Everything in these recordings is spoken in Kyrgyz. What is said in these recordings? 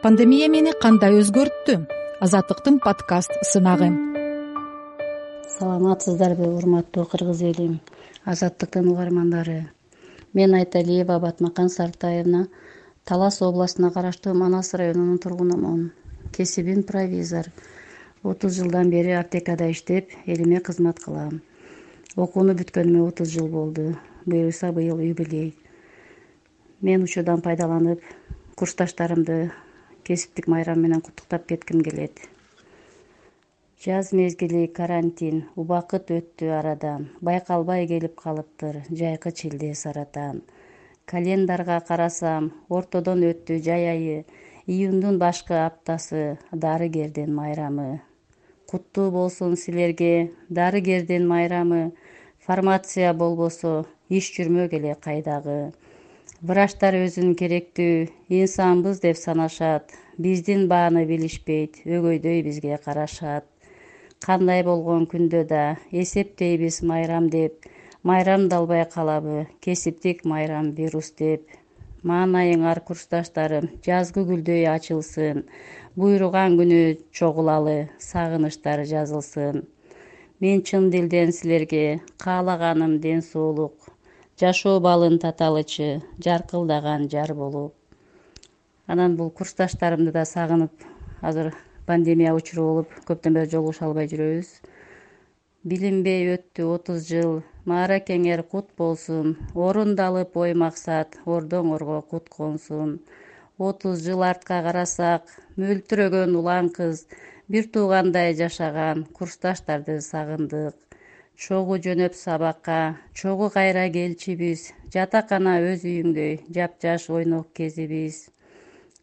пандемия мени кандай өзгөрттү? Азаттыктын подкаст сынагы. Саламатсыздарбы урматтуу кыргыз элим азаттыктын угармандары мен айталиева батмакан сартаевна талас областына караштуу манас районунун тургунумун. Кесибим провизор. Отуз жылдан бери аптекада иштеп элиме кызмат кылам. Окууну бүткөнүмө отуз жыл болду. Буюрса быйыл юбилей. Мен учурдан пайдаланып курсташтарымды кесиптик майрам менен куттуктап кетким келет. Жаз мезгили карантин убакыт өттү арадан. Байкалбай келип калыптыр жайкы чилде саратан. Календарга карасам ортодон өттү жай айы июндун башкы аптасы дарыгердин майрамы. Куттуу болсун силерге дарыгердин майрамы. Фармация болбосо иш жүрмөк эле кайдагы врачтар өзүн керектүү инсанбыз деп санашат. Биздин бааны билишпейт өгөйдөй бизге карашат. Кандай болгон күндө да эсептейбиз майрам деп. Майрамдалбай калабы кесиптик майрам вирус деп. Маанайыңар курсташтарым жазгы гүлдөй ачылсын. Буйруган күнү чогулалы сагынычтар жазылсын. Мен чын дилден силерге каалаганым ден соолук жашоо балын таталычы жаркылдаган жар болуп. Анан бул курсташтарымды да сагынып азыр пандемия учуру болуп көптөн бери жолугуша албай жүрөбүз. Билинбей өттү отуз жыл. Мааракеңер кут болсун орундалып ой максат ордоңорго кут консун. Отуз жыл артка карасак мөлтүрөгөн улан кыз бир туугандай жашаган курсташтарды сагындык чогуу жөнөп сабакка чогуу кайра келчүбүз жатакана өз үйүңдөй жапжаш ойнок кезибиз.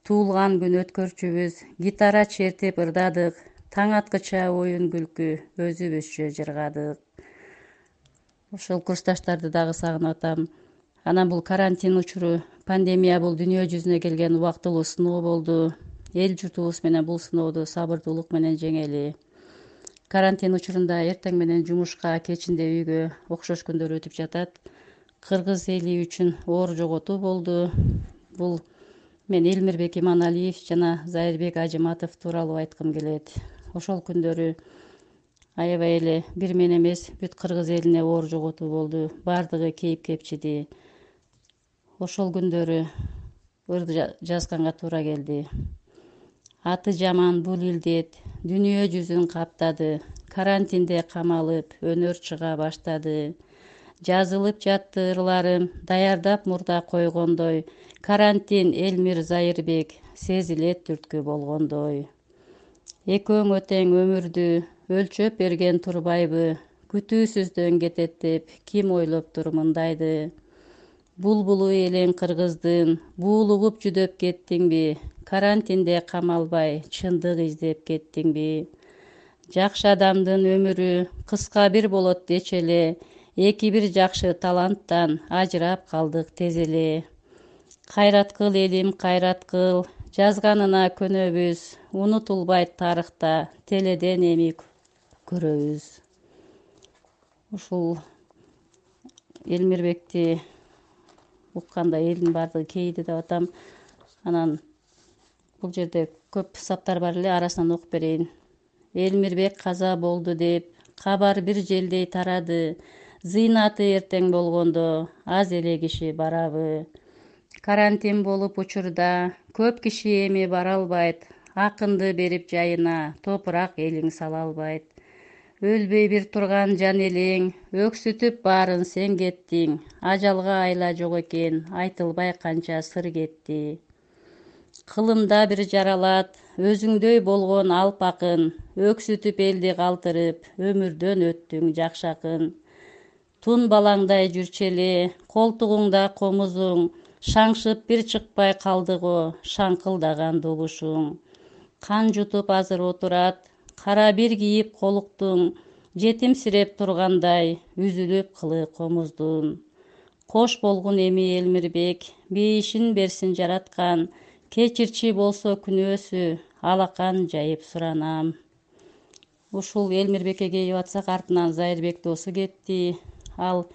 Туулган күн өткөрчүбүз гитара чертип ырдадык таң аткыча оюн күлкү өзүбүзчө жыргадык ошол курсташтарды дагы сагынып атам анан бул карантин учуру пандемия бул дүйнө жүзүнө келген убактылуу сыноо болду. Эл журтубуз менен бул сыноодо сабырдуулук менен жеңели карантин учурунда эртең менен жумушка кечинде үйгө окшош күндөр өтүп жатат. Кыргыз эли үчүн оор жоготуу болду. Бул мен элмирбек иманалиев жана зайырбек ажыматов тууралуу айткым келет. Ошол күндөрү аябай эле бир мен эмес бүт кыргыз элине оор жоготуу болду. Баардыгы кейип кепчиди. Ошол күндөрү ыр жазганга туура келди аты жаман бул илдет. Дүйнө жүзүн каптады. Карантинде камалып өнөр чыга баштады. Жазылып жатты ырларым даярдап мурда койгондой. Карантин элмир зайырбек сезилет түрткү болгондой. Экөөңө тең өмүрдү өлчөп берген турбайбы күтүүсүздөн кетет деп ким ойлоптур мындайды? Булбулу элең кыргыздын буулугуп жүдөп кеттиңби карантинде камалбай чындык издеп кеттиңби жакшы адамдын өмүрү кыска бир болот дечү эле эки бир жакшы таланттан ажырап калдык тез эле. Кайрат кыл элим кайрат кыл жазганына көнөбүз унутулбайт тарыхта теледен эми көрөбүз ушул элмирбекти укканда элдин баардыгы кейиди деп атам. Анан бул жерде көп саптар бар эле арасынан окуп берейин. Элмирбек каза болду деп кабар бир желдей тарады. Зыйнаты эртең болгондо аз эле киши барабы карантин болуп учурда көп киши эми бара албайт. Акынды берип жайына топурак элиң сала албайт. Өлбөй бир турган жан элең өксүтүп баарын сен кеттиң. Ажалга айла жок экен айтылбай канча сыр кетти кылымда бир жаралат өзүңдөй болгон алпакын өксүтүп элди калтырып өмүрдөн өттүң жакшы акын тун балаңдай жүрчү эле колтугуңда комузуң шаңшып бир чыкпай калды го шаңкылдаган добушуң кан жутуп азыр отурат кара бир кийип колуктуң жетимсиреп тургандай үзүлүп кылы комуздун. Кош болгун эми элмирбек бейишин берсин жараткан кечирчи болсо күнөөсү алакан жайып суранам. Ушул элмирбекке кейип атсак артынан зайырбек досу кетти. Ал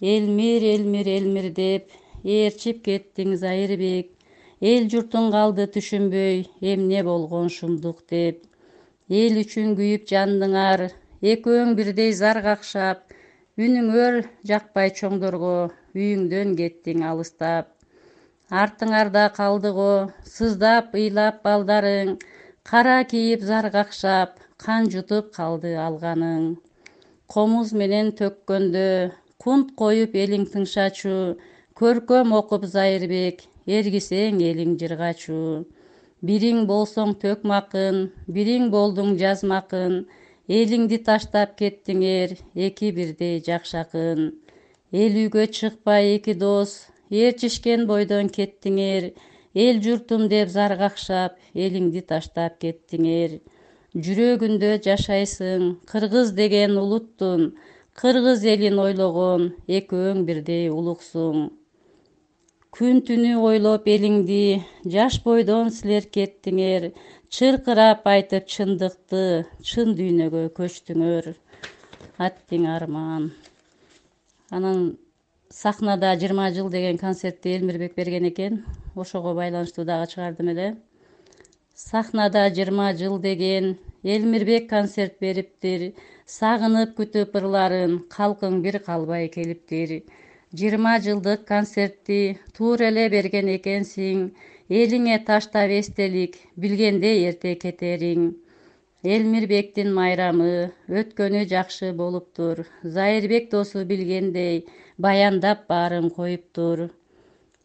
элмир элмир элмир деп ээрчип кеттиң зайырбек. Эл журтуң калды түшүнбөй эмне болгон шумдук? деп. Эл үчүн күйүп жандыңар экөөң бирдей зар какшап үнүңөр жакпай чоңдорго үйүңдөн кеттиң алыстап артыңарда калды го сыздап ыйлап балдарың кара кийип зар какшап кан жутуп калды алганың. Комуз менен төккөндө кунт коюп элиң тыңшачу. Көркөм окуп зайырбек эргисең элиң жыргачу. Бириң болсоң төкмакын бириң болдуң жазмакын элиңди таштап кеттиңер эки бирдей жакшакын. Эл үйгө чыкпай эки дос ээрчишкен бойдон кеттиңер эл журтум деп зар какшап элиңди таштап кеттиңер. Жүрөгүндө жашайсың кыргыз деген улуттун кыргыз элин ойлогон экөөң бирдей улуксуң. Күн түнү ойлоп элиңди жаш бойдон силер кеттиңер чыркырап айтып чындыкты чын дүйнөгө көчтүңөр. Аттиң арман. Анан сахнада жыйырма жыл деген концертти элмирбек берген экен. Ошого байланыштуу дагы чыгардым эле. Сахнада жыйырма жыл деген элмирбек концерт бериптир. Сагынып күтүп ырларын калкың бир калбай келиптир. Жыйырма жылдык концертти туура эле берген экенсиң. Элиңе таштап эстелик билгенде эрте кетериң элмирбектин майрамы өткөнү жакшы болуптур. Зайырбек досу билгендей баяндап баарын коюптур.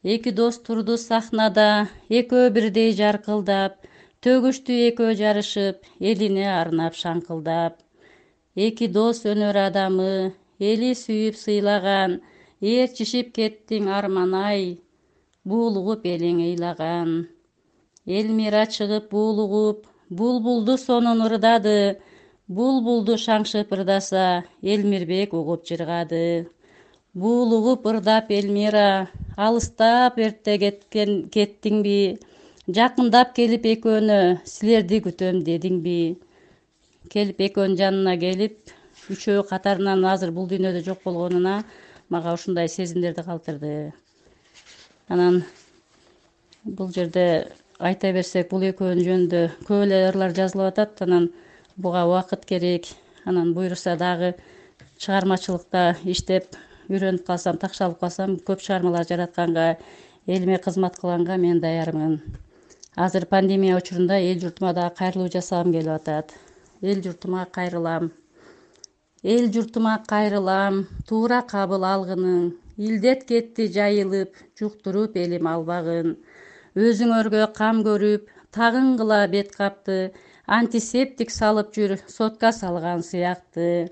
Эки дос турду сахнада экөө бирдей жаркылдап төгүштү экөө жарышып элине арнап шаңкылдап. Эки дос өнөр адамы эли сүйүп сыйлаган ээрчишип кеттиң арман ай буулугуп элиң ыйлаган элмира чыгып буулугуп булбулду сонун ырдады булбулду шаңшып ырдаса элмирбек угуп жыргады. Буулугуп ырдап элмира алыстап эрте кеткен кеттиңби жакындап келип экөөнө силерди күтөм дедиңби. Келип экөөнүн жанына келип үчөө катарынан азыр бул дүйнөдө жок болгонуна мага ушундай сезимдерди калтырды. Анан бул жерде айта берсек бул экөөнүн жөнүндө көп эле ырлар жазылып атат. Анан буга убакыт керек. Анан буюрса дагы чыгармачылыкта иштеп үйрөнүп калсам такшалып калсам көп чыгармалар жаратканга элиме кызмат кылганга мен даярмын. Азыр пандемия учурунда эл журтума дагы кайрылуу жасагым келип атат. Эл журтума кайрылам. Эл журтума кайрылам. Туура кабыл алгының илдет кетти жайылып жуктуруп элим албагын өзүңөргө кам көрүп тагынгыла бет капты антисептик салып жүр сотка салган сыяктуу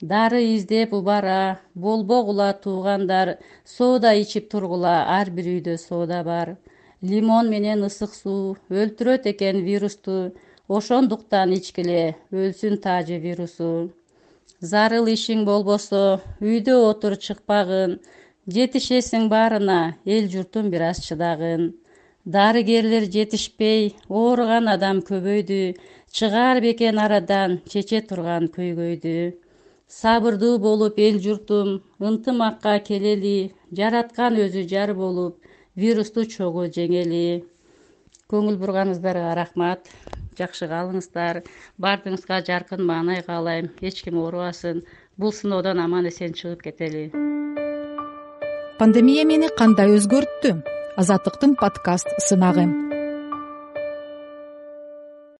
дары издеп убара болбогула туугандар соода ичип тургула ар бир үйдө соода бар. Лимон менен ысык суу өлтүрөт экен вирусту ошондуктан ичкиле өлсүн таажы вирусу. Зарыл ишиң болбосо үйдө отур чыкпагын жетишесиң баарына эл журтум бир аз чыдагын дарыгерлер жетишпей ооруган адам көбөйдү чыгаар бекен арадан чече турган көйгөйдү. Сабырдуу болуп эл журтум ынтымакка келели жараткан өзү жар болуп вирусту чогуу жеңели. Көңүл бурганыңыздарга рахмат. Жакшы калыңыздар. Баардыгыңызга жаркын маанай каалайм. Эч ким оорубасын бул сыноодон аман эсен чыгып кетели. Пандемия мени кандай өзгөрттү азаттыктын подкаст сынагы